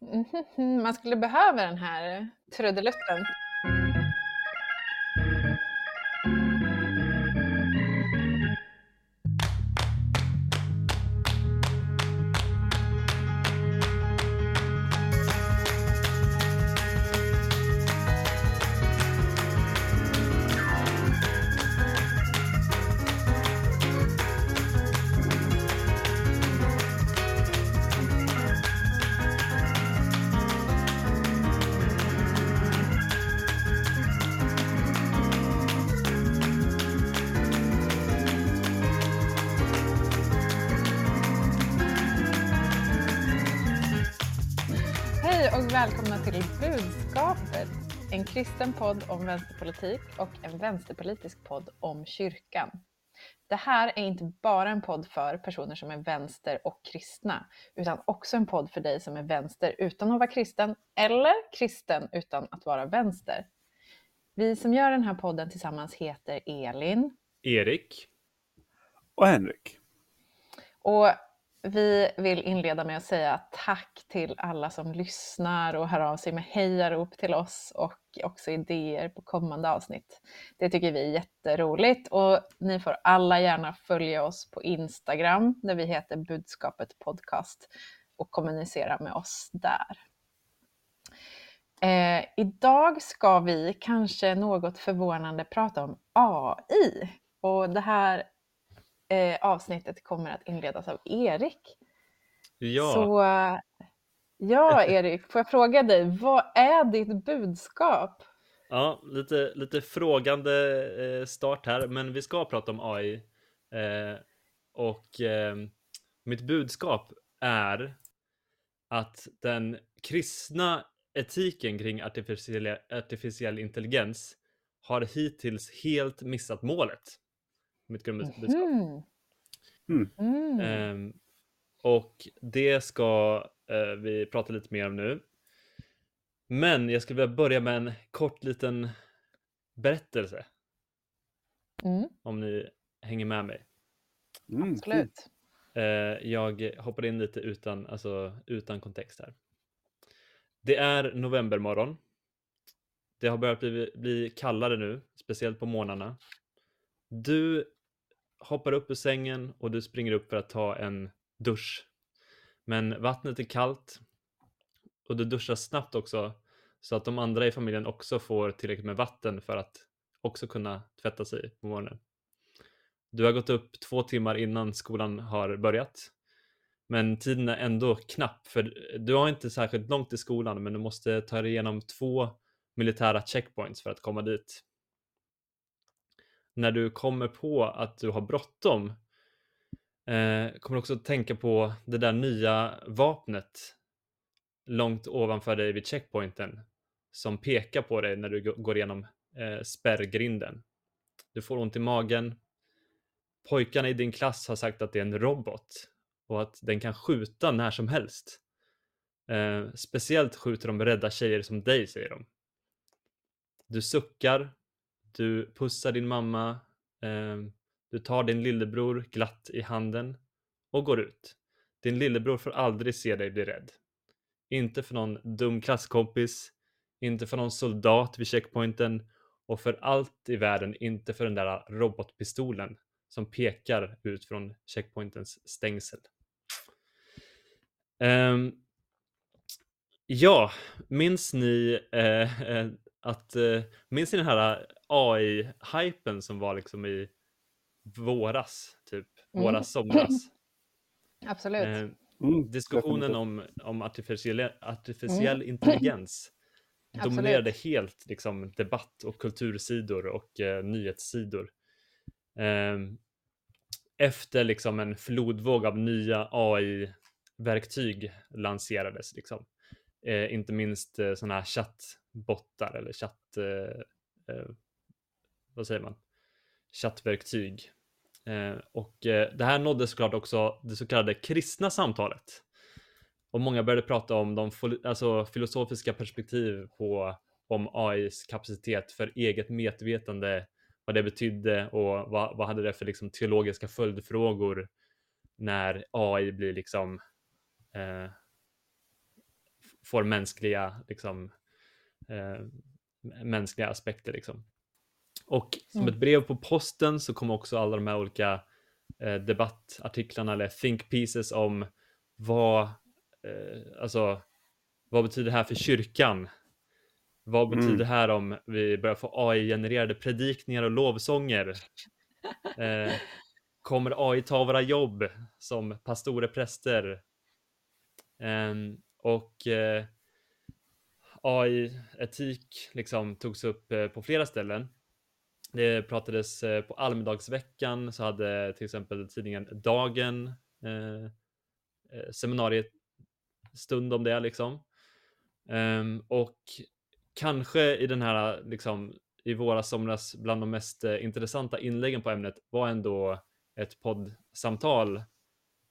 Mhm, man skulle behöva den här trudelutten. Kristen podd om vänsterpolitik och en vänsterpolitisk podd om kyrkan. Det här är inte bara en podd för personer som är vänster och kristna, utan också en podd för dig som är vänster utan att vara kristen eller kristen utan att vara vänster. Vi som gör den här podden tillsammans heter Elin Erik. Och Henrik. Och vi vill inleda med att säga tack till alla som lyssnar och hör av sig med hejarop till oss och också idéer på kommande avsnitt. Det tycker vi är jätteroligt och ni får alla gärna följa oss på Instagram där vi heter Budskapet Podcast och kommunicera med oss där. Eh, idag ska vi kanske något förvånande prata om AI och det här eh, avsnittet kommer att inledas av Erik. Ja, Så ja, Erik, får jag fråga dig, vad är ditt budskap? ja lite, lite frågande eh, start här, men vi ska prata om AI. Eh, och eh, mitt budskap är att den kristna etiken kring artificiell, artificiell intelligens har hittills helt missat målet. Mitt grundbudskap. Mhm. Mm. Mm. Ehm, och det ska eh, vi prata lite mer om nu. Men jag skulle vilja börja med en kort liten berättelse, Mm, om ni hänger med mig. Mm, absolut. Eh, jag hoppar in lite utan, alltså, utan kontext här. Det är novembermorgon. Det har börjat bli, bli kallare nu, speciellt på morgnarna. Du hoppar upp ur sängen och du springer upp för att ta en dusch. Men vattnet är kallt och du duschar snabbt också så att de andra i familjen också får tillräckligt med vatten för att också kunna tvätta sig på morgonen. Du har gått upp två timmar innan skolan har börjat. Men tiden är ändå knapp för du har inte särskilt långt till skolan men du måste ta dig igenom två militära checkpoints för att komma dit. När du kommer på att du har bråttom eh, kommer du också att tänka på det där nya vapnet långt ovanför dig vid checkpointen som pekar på dig när du går igenom eh, spärrgrinden. Du får ont i magen. Pojkarna i din klass har sagt att det är en robot och att den kan skjuta när som helst. Eh, speciellt skjuter de rädda tjejer som dig, säger de. Du suckar, du pussar din mamma, eh, du tar din lillebror glatt i handen och går ut. Din lillebror får aldrig se dig bli rädd. Inte för någon dum klasskompis, inte för någon soldat vid checkpointen och för allt i världen inte för den där robotpistolen som pekar ut från checkpointens stängsel. Um, ja, minns ni eh, eh att, eh, minns ni den här AI-hypen som var liksom i våras, typ, Mm. våras, somras? Absolut. Eh, Mm, diskussionen om, om artificiell, artificiell intelligens Absolut. dominerade helt liksom, debatt och kultursidor och eh, nyhetssidor. Ehm, efter liksom, en flodvåg av nya AI-verktyg lanserades. Liksom. Eh, inte minst eh, sådana här bottar eller chatt... Eh, eh, vad säger man? Chattverktyg. Eh, och eh, det här nådde såklart också det så kallade kristna samtalet. Och många började prata om de alltså, filosofiska perspektiv på om AIs kapacitet för eget medvetande, vad det betydde och vad, vad hade det för liksom, teologiska följdfrågor när AI blir liksom eh, får mänskliga, liksom, mänskliga aspekter. Liksom. Och som Mm. ett brev på posten så kommer också alla de här olika eh, debattartiklarna eller think pieces om vad, eh, alltså, vad betyder det här för kyrkan? Vad betyder Mm. det här om vi börjar få AI-genererade predikningar och lovsånger? Eh, kommer AI ta våra jobb som pastorer, präster? Ehm, och eh, AI-etik liksom togs upp eh, på flera ställen. Det pratades eh, på Almedalsveckan så hade till exempel tidningen Dagen eh, eh seminariestund om det liksom. Um, och kanske i den här liksom i våra somras bland de mest eh, intressanta inläggen på ämnet var ändå ett poddsamtal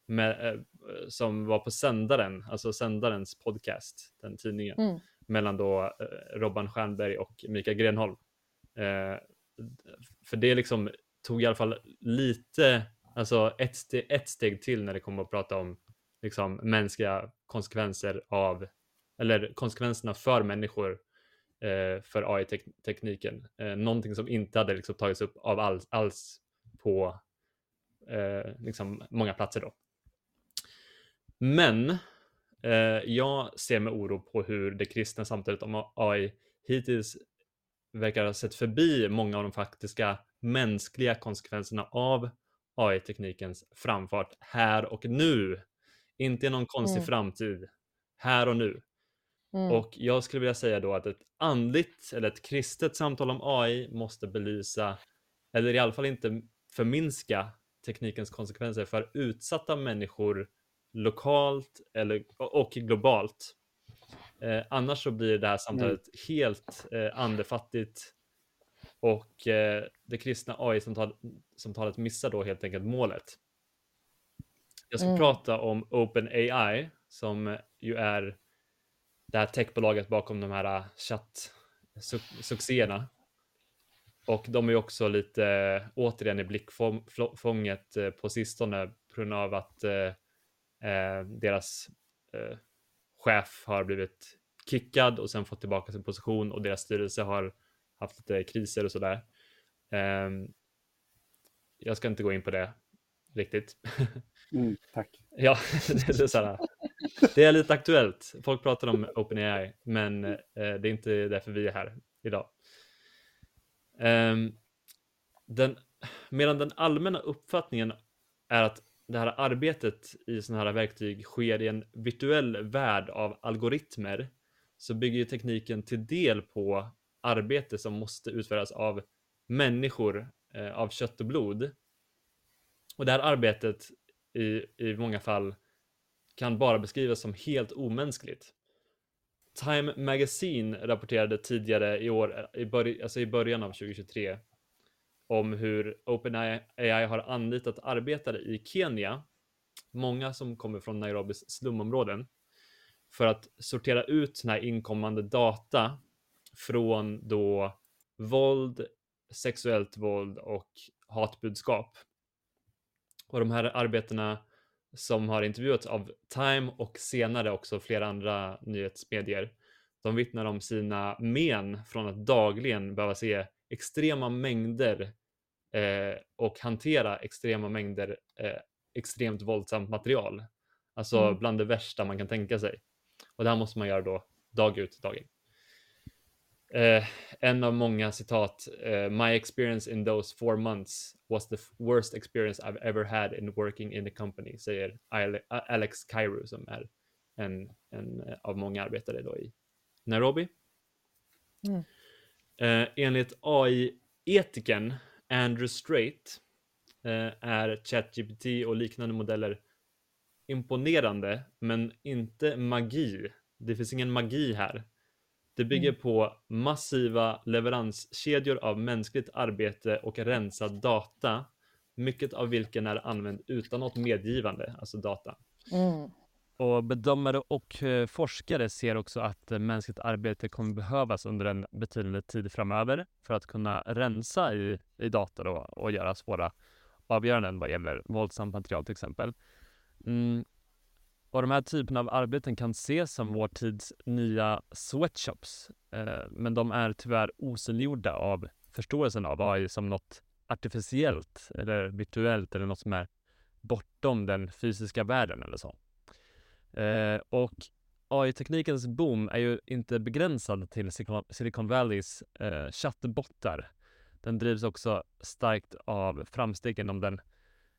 med, eh, som var på sändaren, alltså sändarens podcast, den tidningen, Mm mellan då eh, Robban Stjernberg och Mikael Grenholm. Eh, för det liksom tog i alla fall lite, alltså ett, steg, ett steg till när det kommer att prata om liksom mänskliga konsekvenser av, eller konsekvenserna för människor eh, för AI-tekniken. Någonting som inte hade liksom tagits upp av alls, alls på liksom många platser då. Men jag ser med oro på hur det kristna samtalet om AI hittills verkar ha sett förbi många av de faktiska mänskliga konsekvenserna av AI-teknikens framfart här och nu. Inte i någon konstig Mm. framtid. Här och nu. Mm. Och jag skulle vilja säga då att ett andligt eller ett kristet samtal om AI måste belysa, eller i alla fall inte förminska teknikens konsekvenser för utsatta människor lokalt eller, och globalt. Eh, annars så blir det här samtalet helt eh, andefattigt och eh, det kristna AI-samtalet missar då helt enkelt målet. Jag ska Mm. prata om OpenAI som ju är det här techbolaget bakom de här chattsuccéerna. Och de är också lite eh, återigen i blickfånget eh, på sistone på grund av att eh, eh, deras eh, chef har blivit kickad och sen fått tillbaka sin position och deras styrelse har haft lite kriser och sådär. Eh, jag ska inte gå in på det riktigt. Mm, tack. Ja, det är, så här, det är lite aktuellt. Folk pratar om OpenAI, men eh, det är inte därför vi är här idag. Um, den, medan den allmänna uppfattningen är att det här arbetet i sådana här verktyg sker i en virtuell värld av algoritmer så bygger ju tekniken till del på arbete som måste utföras av människor eh, av kött och blod. Och det här arbetet i, i många fall kan bara beskrivas som helt omänskligt. Time Magazine rapporterade tidigare i år, eh, i, bör, alltså i början av 2023, om hur OpenAI har anlitat arbetare i Kenya, många som kommer från Nairobis slumområden, för att sortera ut den här inkommande data från då våld, sexuellt våld och hatbudskap. Och de här arbetena som har intervjuats av Time och senare också flera andra nyhetsmedier. De vittnar om sina men från att dagligen behöva se extrema mängder eh, och hantera extrema mängder eh, extremt våldsamt material. Alltså Mm. bland det värsta man kan tänka sig. Och det här måste man göra då dag ut, dag in. Eh, en av många citat, eh, My experience in those four months was the worst experience I've ever had in working in the company, säger Ale- Alex Cairo som är en, en av många arbetare då i Nairobi. Mm. Eh, enligt AI-etiken Andrew Strait eh, är ChatGPT och liknande modeller imponerande, men inte magi. Det finns ingen magi här. Det bygger Mm. på massiva leveranskedjor av mänskligt arbete och rensad data, mycket av vilken är använd utan något medgivande, alltså data. Mm. Och bedömare och eh, forskare ser också att eh, mänskligt arbete kommer behövas under en betydande tid framöver för att kunna rensa i, i data då, och göra svåra avgöranden vad gäller våldsamt material till exempel. Mm. och de här typerna av arbeten kan ses som vår tids nya sweatshops. Eh, men de är tyvärr osynliggjorda av förståelsen av AI som något artificiellt eller virtuellt eller något som är bortom den fysiska världen eller så. Eh, och AI-teknikens boom är ju inte begränsad till Silicon Valleys eh, chattbottar. Den drivs också starkt av framsteg inom den,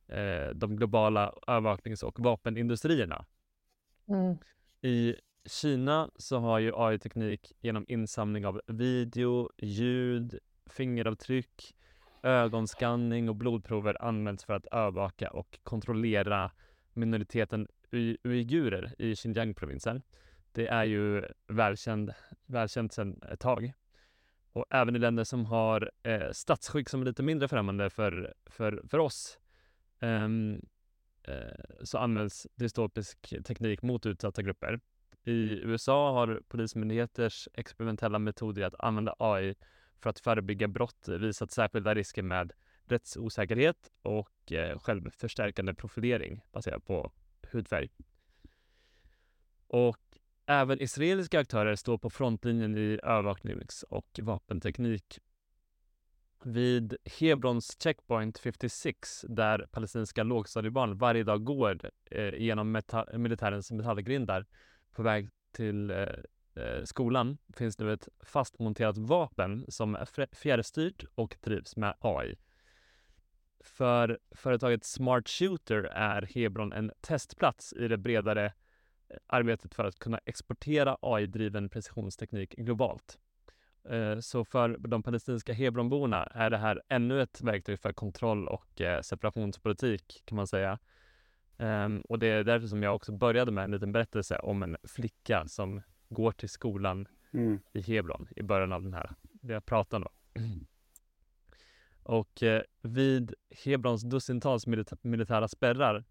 eh, de globala övervaknings och vapenindustrierna. Mm. I Kina så har ju AI-teknik genom insamling av video, ljud, fingeravtryck, ögonskanning och blodprover använts för att övervaka och kontrollera minoriteten uigurer i Xinjiang-provinsen. Det är ju välkänd, välkänt sedan ett tag. Och även i länder som har eh, statsskick som är lite mindre främmande för, för, för oss um, eh, så används dystopisk teknik mot utsatta grupper. I USA har polismyndigheters experimentella metoder att använda AI för att förebygga brott visat särskilda risker med rättsosäkerhet och eh, självförstärkande profilering baserat på hudfärg. Och även israeliska aktörer står på frontlinjen i övervaknings och vapenteknik. Vid Hebrons checkpoint 56, där palestinska lågstadiebarn varje dag går eh, genom meta- militärens metallgrindar på väg till eh, eh skolan, finns nu ett fastmonterat vapen som är fjärrstyrt och drivs med AI. För företaget Smart Shooter är Hebron en testplats i det bredare eh, arbetet för att kunna exportera AI-driven precisionsteknik globalt. Eh, så för de palestinska Hebronborna är det här ännu ett verktyg för kontroll och eh, separationspolitik kan man säga. Ehm, och det är därför som jag också började med en liten berättelse om en flicka som går till skolan Mm. i Hebron i början av den här, det jag pratar om. Och eh, vid Hebrons dussintals milita militära spärrar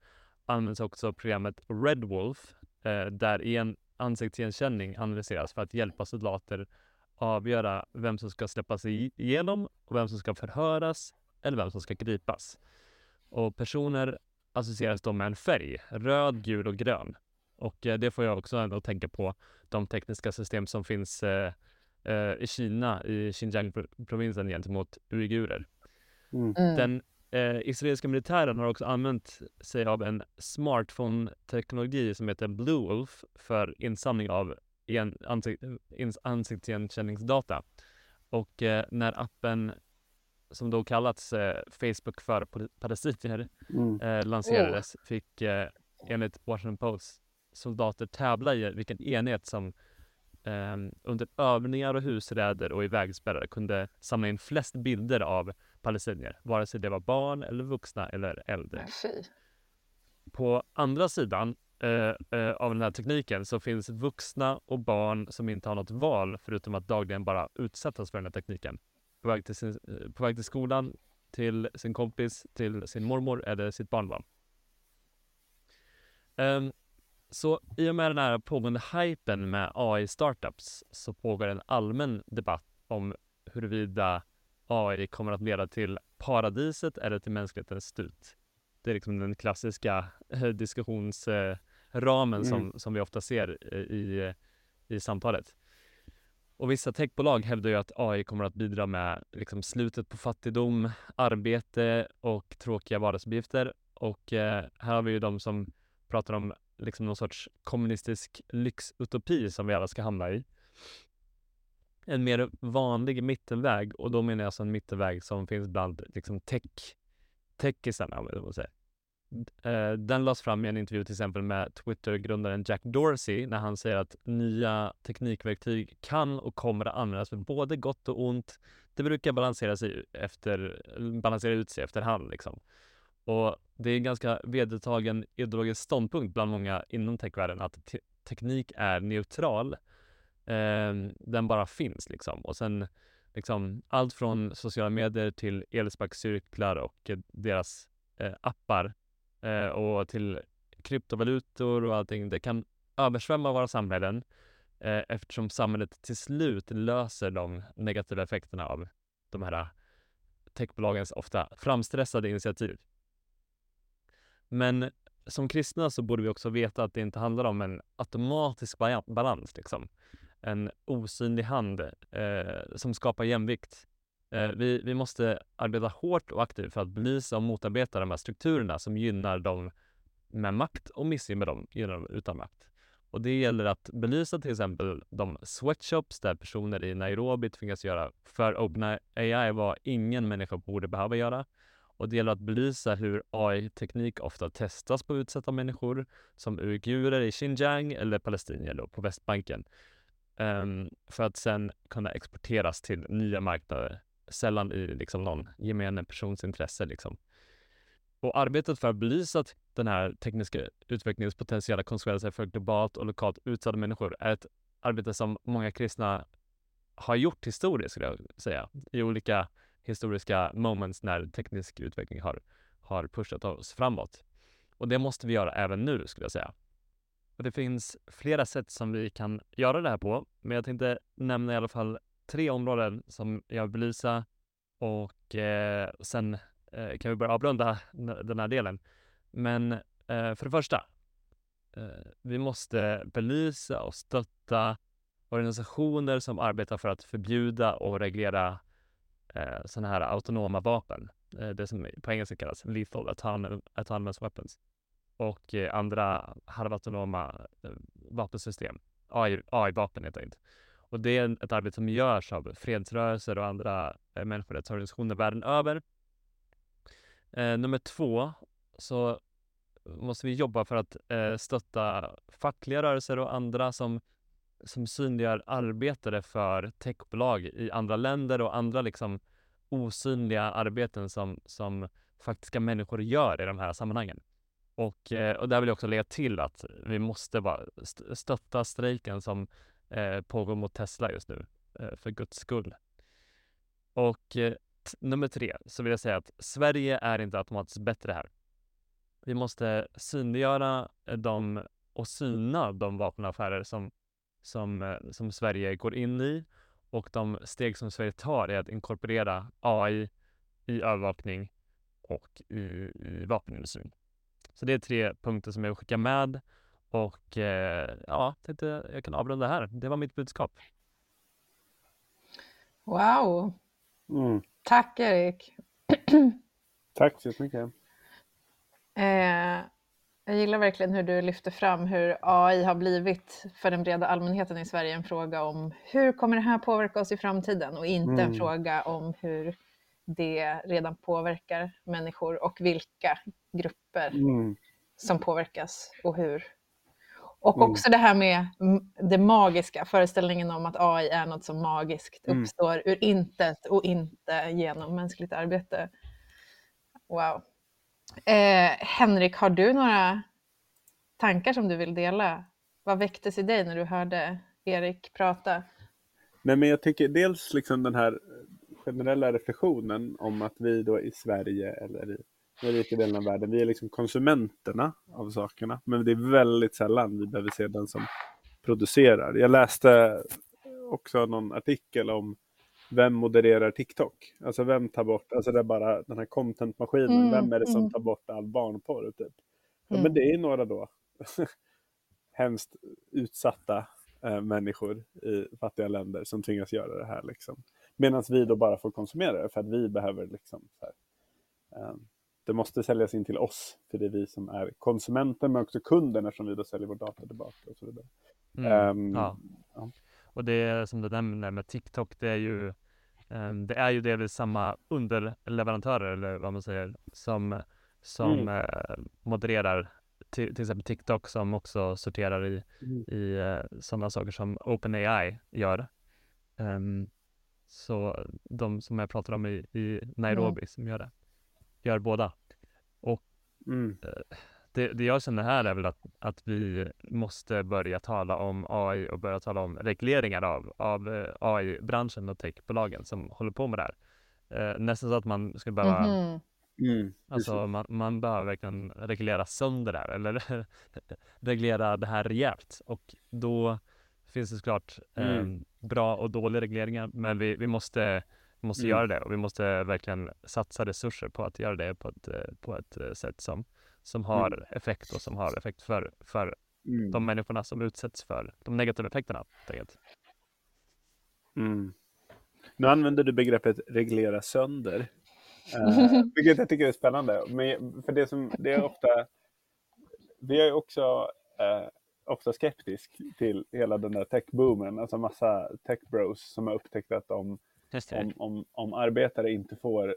används också programmet Red Wolf eh, där en ansiktsigenkänning analyseras för att hjälpa soldater avgöra vem som ska släppas igenom och vem som ska förhöras eller vem som ska gripas. Och personer associeras då med en färg, röd, gul och grön. Och eh, det får jag också ändå tänka på de tekniska system som finns eh, eh, i Kina, i Xinjiang-provinsen gentemot uigurer. Mm. Mm. Den eh, israeliska militären har också använt sig av en smartphone-teknologi som heter Blue Wolf för insamling av en, ansikt, ins, ansiktsigenkänningsdata. Och eh, när appen som då kallats eh, Facebook för pal- palestinier Mm. eh, lanserades fick eh, enligt Washington Post soldater tävla i vilken enhet som eh, under övningar och husräder och i vägspärrar kunde samla in flest bilder av palestinier, vare sig det var barn eller vuxna eller äldre. Fy. På andra sidan eh, eh, av den här tekniken så finns vuxna och barn som inte har något val förutom att dagligen bara utsättas för den här tekniken. På väg till, sin, eh, på väg till skolan, till sin kompis, till sin mormor eller sitt barnbarn. Ehm, så i och med den här pågående hypen med AI-startups så pågår en allmän debatt om huruvida AI kommer att leda till paradiset eller till mänsklighetens slut. Det är liksom den klassiska eh, diskussionsramen som, Mm. som vi ofta ser i, i samtalet. Och vissa techbolag hävdar ju att AI kommer att bidra med liksom slutet på fattigdom, arbete och tråkiga vardagsuppgifter. Och eh, här har vi ju de som pratar om liksom någon sorts kommunistisk lyxutopi som vi alla ska hamna i. En mer vanlig mittenväg och då menar jag alltså en mittenväg som finns bland liksom tech, techisarna om eh, Den lades fram i en intervju till exempel med Twitter-grundaren Jack Dorsey när han säger att nya teknikverktyg kan och kommer att användas för både gott och ont. Det brukar balansera, sig efter, balansera ut sig efterhand liksom. Och det är en ganska vedertagen ideologisk ståndpunkt bland många inom techvärlden att te- teknik är neutral. Eh, den bara finns liksom. Och sen liksom allt från sociala medier till elsparkcyklar och eh, deras eh, appar eh, och till kryptovalutor och allting. Det kan översvämma våra samhällen eh, eftersom samhället till slut löser de negativa effekterna av de här techbolagens ofta framstressade initiativ. Men som kristna så borde vi också veta att det inte handlar om en automatisk ba- balans, liksom. En osynlig hand eh, som skapar jämvikt. Eh, vi, vi måste arbeta hårt och aktivt för att belysa och motarbeta de här strukturerna som gynnar dem med makt och missgynnar dem gynnar dem utan makt. Och det gäller att belysa till exempel de sweatshops där personer i Nairobi tvingas göra för OpenAI vad ingen människa borde behöva göra. Och det gäller att belysa hur AI-teknik ofta testas på utsatta människor som uigurer i Xinjiang eller palestinier på Västbanken um, för att sen kunna exporteras till nya marknader, sällan i liksom någon gemene persons intresse. Liksom. Och arbetet för att belysa den här tekniska utvecklingens potentiella konsekvenser för globalt och lokalt utsatta människor är ett arbete som många kristna har gjort historiskt, skulle jag säga, i olika historiska moments när teknisk utveckling har, har pushat oss framåt. Och det måste vi göra även nu, skulle jag säga. Och det finns flera sätt som vi kan göra det här på, men jag tänkte nämna i alla fall tre områden som jag vill belysa och eh, sen eh, kan vi börja avrunda den här delen. Men eh, för det första, eh, vi måste belysa och stötta organisationer som arbetar för att förbjuda och reglera eh, sådana här autonoma vapen. Eh, det som på engelska kallas lethal autonomous weapons. Och eh, andra halvautonoma eh, vapensystem. AI, AI-vapen helt enkelt. Och det är ett arbete som görs av fredsrörelser och andra eh, människorättsorganisationer världen över. Eh, nummer två så måste vi jobba för att eh, stötta fackliga rörelser och andra som, som synliggör arbetare för techbolag i andra länder och andra liksom osynliga arbeten som, som faktiska människor gör i de här sammanhangen. Och, eh, och där vill jag också lägga till att vi måste bara stötta strejken som eh, pågår mot Tesla just nu, eh, för guds skull. Och nummer tre så vill jag säga att Sverige är inte automatiskt bättre här. Vi måste synliggöra dem och syna de vapenaffärer som, som, som Sverige går in i och de steg som Sverige tar är att inkorporera AI i övervakning och i, i vapenindustrin. Så det är tre punkter som jag vill skicka med och eh, ja, tänkte jag kan avrunda här. Det var mitt budskap. Wow! Mm. Tack Erik! Tack så jättemycket. Eh, jag gillar verkligen hur du lyfter fram hur AI har blivit för den breda allmänheten i Sverige en fråga om hur kommer det här påverka oss i framtiden och inte en Mm. fråga om hur det redan påverkar människor och vilka grupper Mm. som påverkas och hur. Och Mm. också det här med det magiska, föreställningen om att AI är något som magiskt Mm. uppstår ur intet och inte genom mänskligt arbete. Wow. Eh, Henrik, har du några tankar som du vill dela? Vad väcktes i dig när du hörde Erik prata? Nej, men jag tycker dels liksom den här generella reflektionen om att vi då i Sverige eller i den rika delen av världen, vi är liksom konsumenterna av sakerna. Men det är väldigt sällan vi behöver se den som producerar. Jag läste också någon artikel om vem modererar TikTok? Alltså vem tar bort, alltså det är bara den här contentmaskinen, Mm, vem är det som mm. tar bort all barnporr? Typ? Ja, Mm. men det är några då hemskt utsatta eh, människor i fattiga länder som tvingas göra det här. Liksom. Medan vi då bara får konsumera det för att vi behöver liksom så här, det måste säljas in till oss, för det är vi som är konsumenter men också kunder eftersom vi då säljer vår data tillbaka och så vidare. Mm, Ehm, ja. ja. Och det som du nämner med TikTok, det är ju ehm, det är ju delvis samma underleverantörer eller vad man säger som, som Mm. eh, modererar till, till exempel TikTok som också sorterar i, Mm. i eh, sådana saker som OpenAI gör. Ehm, så de som jag pratar om i, i Nairobi som gör det, gör båda. Mm. Det, det jag känner här är väl att, att vi måste börja tala om AI och börja tala om regleringar av, av eh, AI-branschen och techbolagen som håller på med det här. Eh, nästan så att man skulle behöva, Mhm. Mm. alltså man, man behöver verkligen reglera sönder det här eller reglera det här rejält och då finns det såklart eh, Mm. bra och dåliga regleringar men vi, vi måste, vi måste Mm. göra det och vi måste verkligen satsa resurser på att göra det på ett, eh, på ett eh, sätt som, som har effekt och som har effekt för, för Mm. de människorna som utsätts för de negativa effekterna. helt. Mm. Nu använder du begreppet reglera sönder. Eh, vilket jag tycker är spännande. Men för det, som, det är ofta... Vi är också eh, ofta skeptisk till hela den där techboomen. Alltså massa techbros som har upptäckt att det. Om, om, om arbetare inte får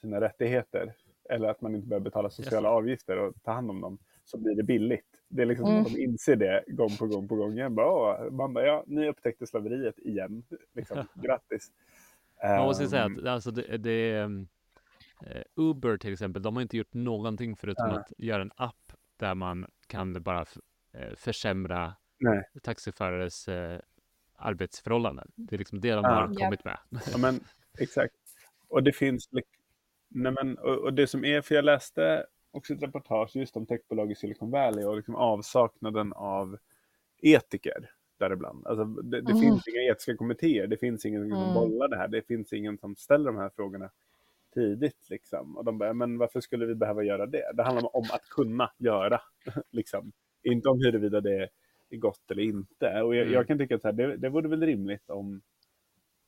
sina rättigheter eller att man inte behöver betala sociala avgifter och ta hand om dem så blir det billigt. Det är liksom som Mm. att de inser det gång på gång på gång igen. Bara, man bara, ja, ni upptäckte slaveriet igen. Liksom, grattis. Man måste säga Ehm, att alltså det, det är, um, eh, Uber till exempel, de har inte gjort någonting förutom Ja. att göra en app där man kan bara eh, försämra Nej. taxiförares eh, arbetsförhållanden. Det är liksom det de Ja. har Ja. kommit med. Ja, men exakt. Och det finns... Nej, men, och, och det som är, för jag läste också ett reportage just om techbolag i Silicon Valley och liksom avsaknaden av etiker däribland. Alltså, det det Mm. finns inga etiska kommittéer, det finns ingen som Mm. bollar det här, det finns ingen som ställer de här frågorna tidigt. Liksom. Och de bara, men varför skulle vi behöva göra det? Det handlar om att kunna göra, liksom. inte om huruvida det är gott eller inte. Och jag, Mm. jag kan tycka att här, det, det vore väl rimligt om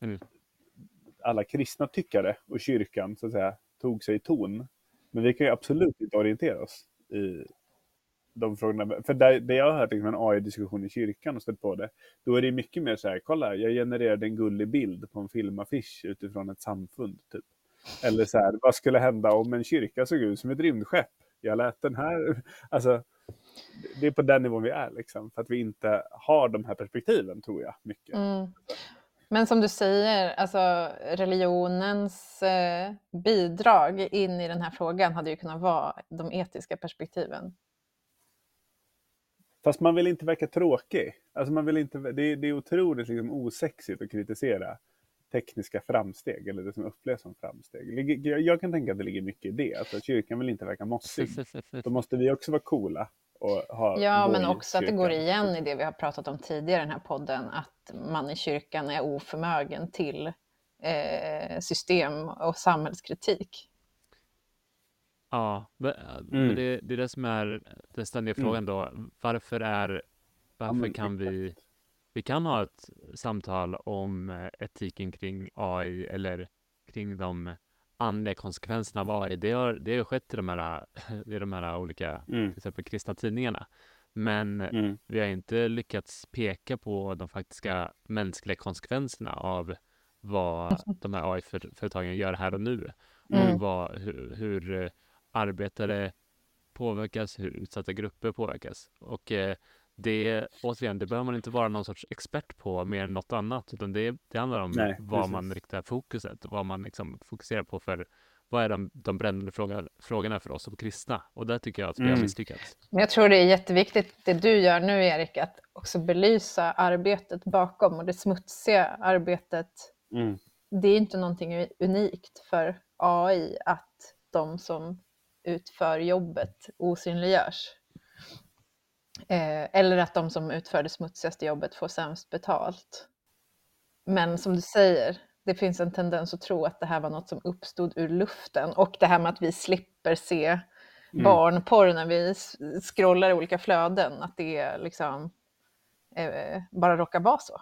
Mm. alla kristna tyckare och kyrkan så att säga tog sig i ton. Men vi kan ju absolut inte orientera oss i de frågorna. För där, det jag har hört liksom en AI-diskussion i kyrkan och stött på det, då är det mycket mer så här, kolla, jag genererade en gullig bild på en filmaffisch utifrån ett samfund. Typ. Eller så här, vad skulle hända om en kyrka såg ut som ett rymdskepp? Jag lät den här... Alltså, det är på den nivån vi är, liksom, för att vi inte har de här perspektiven, tror jag. mycket. Mm. Men som du säger, alltså religionens eh, bidrag in i den här frågan hade ju kunnat vara de etiska perspektiven. Fast man vill inte verka tråkig. Alltså man vill inte, det, är, det är otroligt liksom osexigt att kritisera tekniska framsteg eller det som upplevs som framsteg. Jag kan tänka att det ligger mycket i det. Alltså kyrkan vill inte verka mossig. Då måste vi också vara coola och ha Ja, men också att det går igen i det vi har pratat om tidigare i den här podden, att man i kyrkan är oförmögen till eh, system och samhällskritik. Ja, men, men Mm. det, det är det som är den ständiga Mm. frågan då. Varför är, varför men kan vi, exakt. vi kan ha ett samtal om eh, etiken kring AI eller kring de andliga konsekvenserna av AI. Det har, det har skett i de här, i de här olika, Mm. till exempel kristna tidningarna. Men Mm. vi har inte lyckats peka på de faktiska mänskliga konsekvenserna av vad de här AI-företagen gör här och nu. Mm. Och vad, hur, hur eh, arbetare påverkas, hur utsatta grupper påverkas. Och eh, det, återigen, det behöver man inte vara någon sorts expert på mer än något annat, utan det, det handlar om Nej, vad precis. man riktar fokuset, vad man liksom fokuserar på för vad är de, de brännande fråga, frågorna för oss som kristna? Och där tycker jag att vi har Mm. misslyckats. Men jag tror det är jätteviktigt det du gör nu Erik, att också belysa arbetet bakom och det smutsiga arbetet. Mm. Det är inte någonting unikt för AI att de som utför jobbet osynliggörs. Eh, eller att de som utför det smutsigaste jobbet får sämst betalt. Men som du säger, det finns en tendens att tro att det här var något som uppstod ur luften. Och det här med att vi slipper se Mm. barnporr när vi scrollar i olika flöden, att det liksom eh, bara råkar vara så.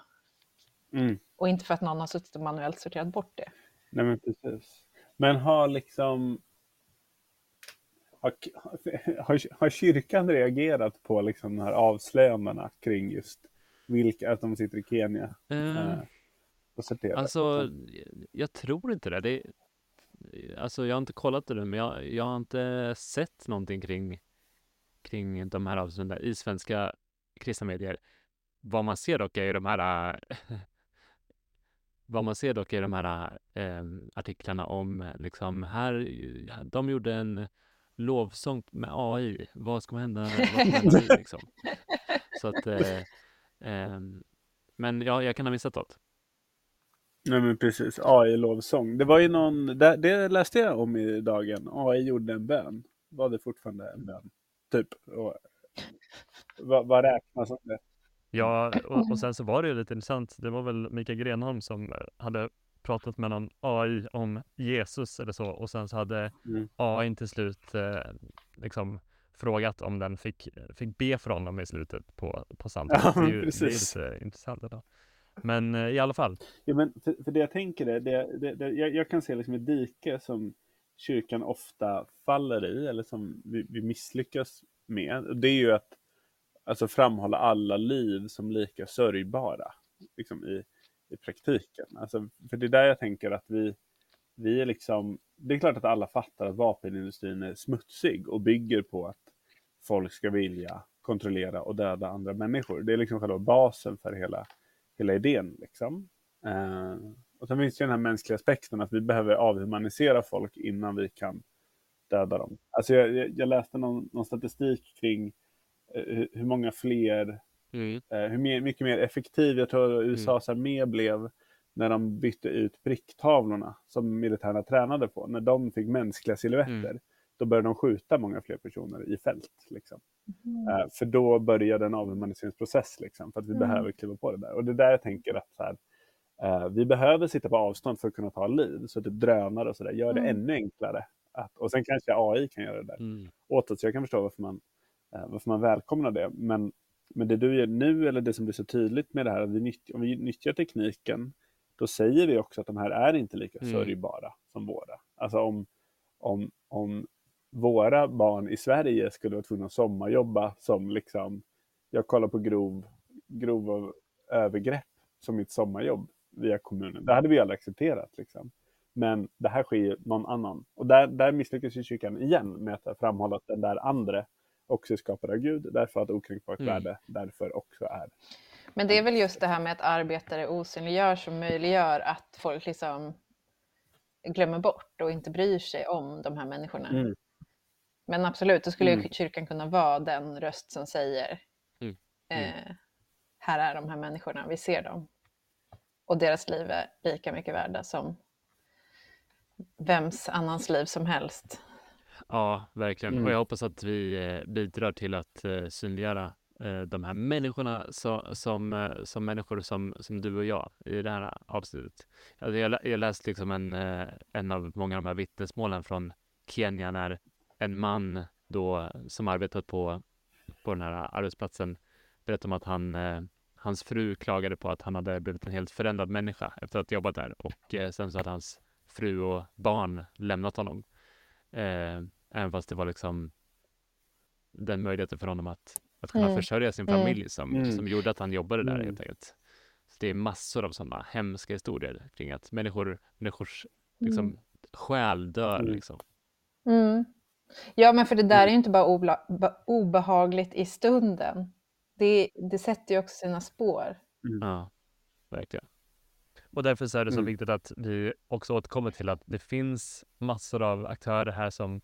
Mm. Och inte för att någon har suttit och manuellt sorterat bort det. Nej men precis. Men har liksom har, har, har kyrkan reagerat på liksom de här avslöjandena kring just vilka, att de sitter i Kenya eh, och sorterar? Alltså, jag tror inte det. det. Alltså, jag har inte kollat det nu, men jag, jag har inte sett någonting kring, kring de här avsnitten i svenska kristna medier. Vad man ser dock är ju de här vad man ser dock är de här eh, artiklarna om liksom här, de gjorde en lovsång med AI. Vad ska hända? Vad ska hända nu, liksom? Så att, eh, ehm, men ja, jag kan ha missat något. Nej men precis, AI-lovsång. Det var ju någon, det, det läste jag om i dagen. AI gjorde en bön. Var det fortfarande en bön? Typ. Och, vad, vad räknas som det? Ja, och, och sen så var det ju lite intressant. Det var väl Mikael Grenholm som eh, hade pratat med någon AI om Jesus eller så och sen så hade Mm. AI till slut eh, liksom frågat om den fick, fick be för honom i slutet på, på samtalet. Ja, det, är ju, det är precis. lite intressant. Idag. Men eh, i alla fall. Ja, men för, för det jag tänker är, det, det, det, jag, jag kan se liksom ett dike som kyrkan ofta faller i, eller som vi, vi misslyckas med. Det är ju att alltså, framhålla alla liv som lika sörjbara liksom i, i praktiken. Alltså, för det är där jag tänker att vi, vi är liksom, det är klart att alla fattar att vapenindustrin är smutsig och bygger på att folk ska vilja kontrollera och döda andra människor. Det är liksom själva basen för hela, hela idén. Liksom. Eh, och sen finns det ju den här mänskliga aspekten att vi behöver avhumanisera folk innan vi kan döda dem. Alltså jag, jag, läste någon, någon statistik kring eh, hur många fler Mm. eh, hur mer, mycket mer effektiv jag tror USAs armé blev när de bytte ut pricktavlorna som militärerna tränade på. När de fick mänskliga silhuetter, Mm. då började de skjuta många fler personer i fält. Liksom. Eh, för då började en avhumaniseringsprocess, liksom, för att vi Mm. behöver kliva på det där. Och det är där jag tänker att så här, eh, vi behöver sitta på avstånd för att kunna ta liv. Så typ drönare och sådär gör det Mm. ännu enklare. Att, och sen kanske AI kan göra det där Mm. åt oss. Jag kan förstå varför man, varför man välkomnar det. Men, men det du gör nu, eller det som blir så tydligt med det här, att vi nyttjar, om vi nyttjar tekniken, då säger vi också att de här är inte lika Mm. sörjbara som våra. Alltså om, om, om våra barn i Sverige skulle vara tvungna att sommarjobba som liksom, jag kollar på grov, grova övergrepp som mitt sommarjobb via kommunen. Det hade vi aldrig accepterat. Liksom. Men det här sker ju någon annan. Och där, där misslyckas ju kyrkan igen med att framhålla att den där andra också är skapad av Gud, därför att okränkbart Mm. värde därför också är. Men det är väl just det här med att arbetare osynliggör som möjliggör att folk liksom glömmer bort och inte bryr sig om de här människorna. Mm. Men absolut, då skulle ju Mm. kyrkan kunna vara den röst som säger Mm. Mm. Eh, här är de här människorna, vi ser dem. Och deras liv är lika mycket värda som vems annans liv som helst. Ja, verkligen. Mm. Och jag hoppas att vi eh, bidrar till att eh, synliggöra eh, de här människorna som, eh, som människor som, som du och jag i det här avsnittet. Alltså jag, jag läste liksom en, en av många av de här vittnesmålen från Kenya när en man då som arbetat på, på den här arbetsplatsen berättade om att han, hans fru klagade på att han hade blivit en helt förändrad människa efter att ha jobbat där och sen så hade hans fru och barn lämnat honom. Även fast det var liksom den möjligheten för honom att, att kunna Mm. försörja sin Mm. familj som, Mm. som gjorde att han jobbade där Mm. helt enkelt. Så det är massor av sådana hemska historier kring att människor, människors liksom, Mm. själ dör. Mm. Liksom. Mm. Ja, men för det där är ju inte bara obehagligt i stunden. Det, det sätter ju också sina spår. Ja, verkligen. Och därför så är det så Mm. viktigt att vi också återkommer till att det finns massor av aktörer här som,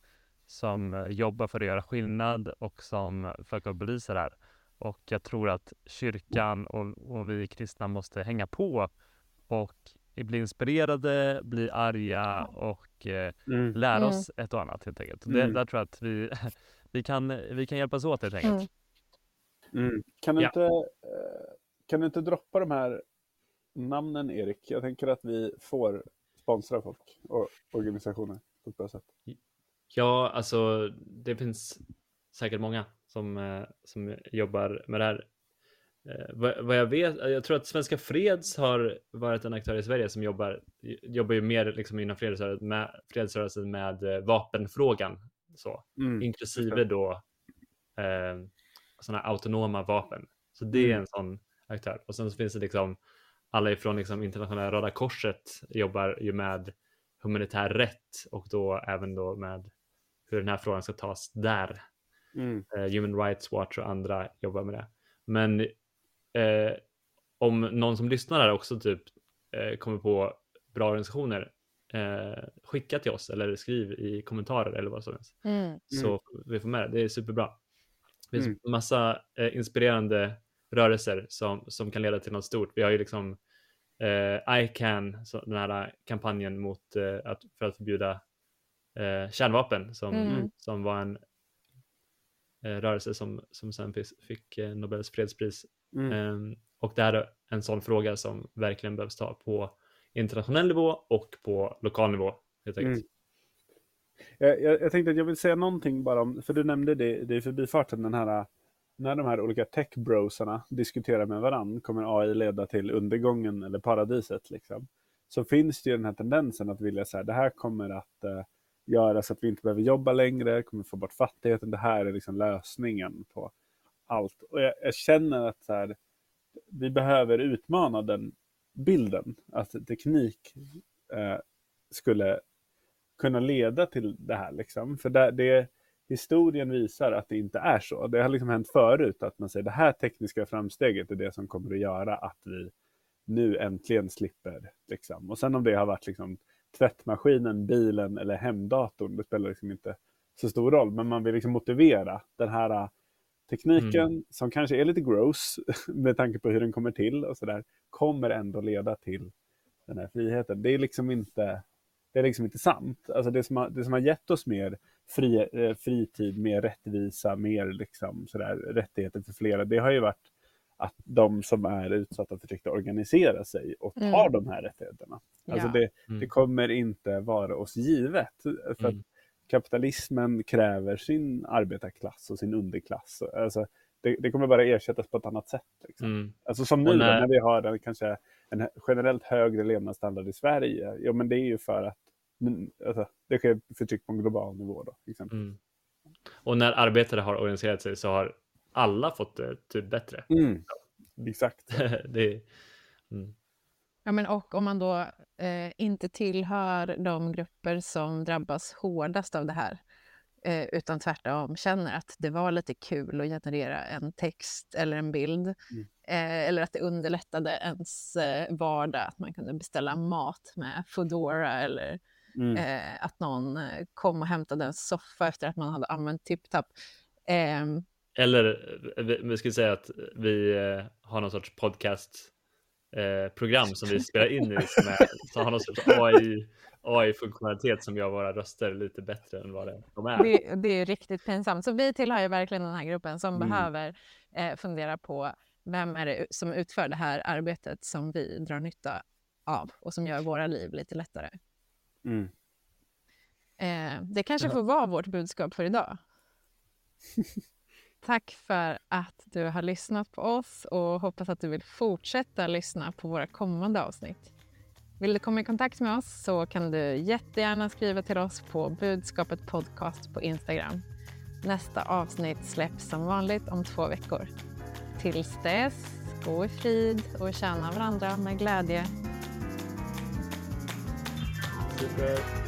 som eh, jobbar för att göra skillnad och som försöker belysa det här. Och jag tror att kyrkan och, och vi kristna måste hänga på och bli inspirerade, bli arga och eh, Mm. lära Mm. oss ett och annat helt enkelt. Och det, Mm. där tror jag att vi, vi, kan, vi kan hjälpas åt helt enkelt. Mm. Mm. Kan, du Ja. inte, eh, kan du inte droppa de här namnen, Erik? Jag tänker att vi får sponsra folk och organisationer på ett bra sätt. Ja, alltså det finns säkert många som, eh, som jobbar med det här. Eh, vad, vad jag vet, jag tror att Svenska Freds har varit en aktör i Sverige som jobbar, jobbar ju mer liksom inom fredsrörelsen med, fredsrörelsen med eh, vapenfrågan. Så, Mm. inklusive då eh, sådana autonoma vapen. Så det är Mm. en sån aktör. Och sen så finns det liksom alla ifrån liksom internationella Röda Korset jobbar ju med humanitär rätt och då även då med hur den här frågan ska tas där. Mm. Eh, Human Rights Watch och andra jobbar med det. Men eh, om någon som lyssnar här också typ eh, kommer på bra organisationer, eh, skicka till oss eller skriv i kommentarer eller vad som helst. Mm. Så vi får med det. Det är superbra. Det finns Mm. massa eh, inspirerande rörelser som, som kan leda till något stort. Vi har ju liksom eh, ICAN, så den här kampanjen mot, eh, att, för att förbjuda eh, kärnvapen som, Mm. som var en eh, rörelse som, som sen fick, eh, Nobels fredspris. Mm. Ehm, och det här är en sån fråga som verkligen behövs ta på internationell nivå och på lokal nivå. Helt enkelt. Mm. Jag, jag, jag tänkte att jag vill säga någonting bara om, för du nämnde det, det i förbifarten, den här när de här olika tech-brosarna diskuterar med varandra, kommer AI leda till undergången eller paradiset? Liksom? Så finns det ju den här tendensen att vilja säga det här kommer att uh, göra så att vi inte behöver jobba längre, kommer få bort fattigheten, det här är liksom lösningen på allt. Och jag, jag känner att så här, vi behöver utmana den bilden, att teknik eh, skulle kunna leda till det här. Liksom. För det, det, historien visar att det inte är så. Det har liksom hänt förut att man säger det här tekniska framsteget är det som kommer att göra att vi nu äntligen slipper. Liksom. Och sen om det har varit liksom, tvättmaskinen, bilen eller hemdatorn, det spelar liksom inte så stor roll. Men man vill liksom motivera den här äh, tekniken mm. som kanske är lite gross med tanke på hur den kommer till och sådär, kommer ändå leda till den här friheten. Det är liksom inte, det är liksom inte sant. Alltså det som har, det som har gett oss mer fri, eh, fritid, mer rättvisa, mer liksom sådär, rättigheter för flera. Det har ju varit att de som är utsatta och förtryckta organiserar sig och tar mm. de här rättigheterna. Alltså det, mm. det, kommer inte vara oss givet. För mm. kapitalismen kräver sin arbetarklass och sin underklass. Alltså det, det, kommer bara ersättas på ett annat sätt. Liksom. Mm. Alltså som nu när... när vi har en, kanske en generellt högre levnadsstandard i Sverige. Ja, men det är ju för att alltså, det sker förtryck på en global nivå. Då. Mm. Och när arbetare har organiserat sig så har alla fått det typ bättre. Mm. Exakt. det, mm. Ja, men och om man då eh, inte tillhör de grupper som drabbas hårdast av det här, eh, utan tvärtom känner att det var lite kul att generera en text eller en bild, mm. eh, eller att det underlättade ens eh, vardag, att man kunde beställa mat med Foodora eller Mm. Eh, att någon eh, kom och hämtade en soffa efter att man hade använt TipTap. Eh, Eller vi ska säga att vi eh, har någon sorts podcast eh, program som vi spelar in i som, är, som har någon sorts AI, AI-funktionalitet som gör våra röster lite bättre än vad de är. Det, det är riktigt pinsamt. Så vi tillhör ju verkligen den här gruppen som mm. behöver eh, fundera på vem är det som utför det här arbetet som vi drar nytta av och som gör våra liv lite lättare. Mm. Eh, det kanske får vara vårt budskap för idag. Tack för att du har lyssnat på oss och hoppas att du vill fortsätta lyssna på våra kommande avsnitt. Vill du komma i kontakt med oss så kan du jättegärna skriva till oss på budskapet podcast på Instagram. Nästa avsnitt släpps som vanligt om två veckor. Tills dess, gå i frid och tjäna varandra med glädje. Super.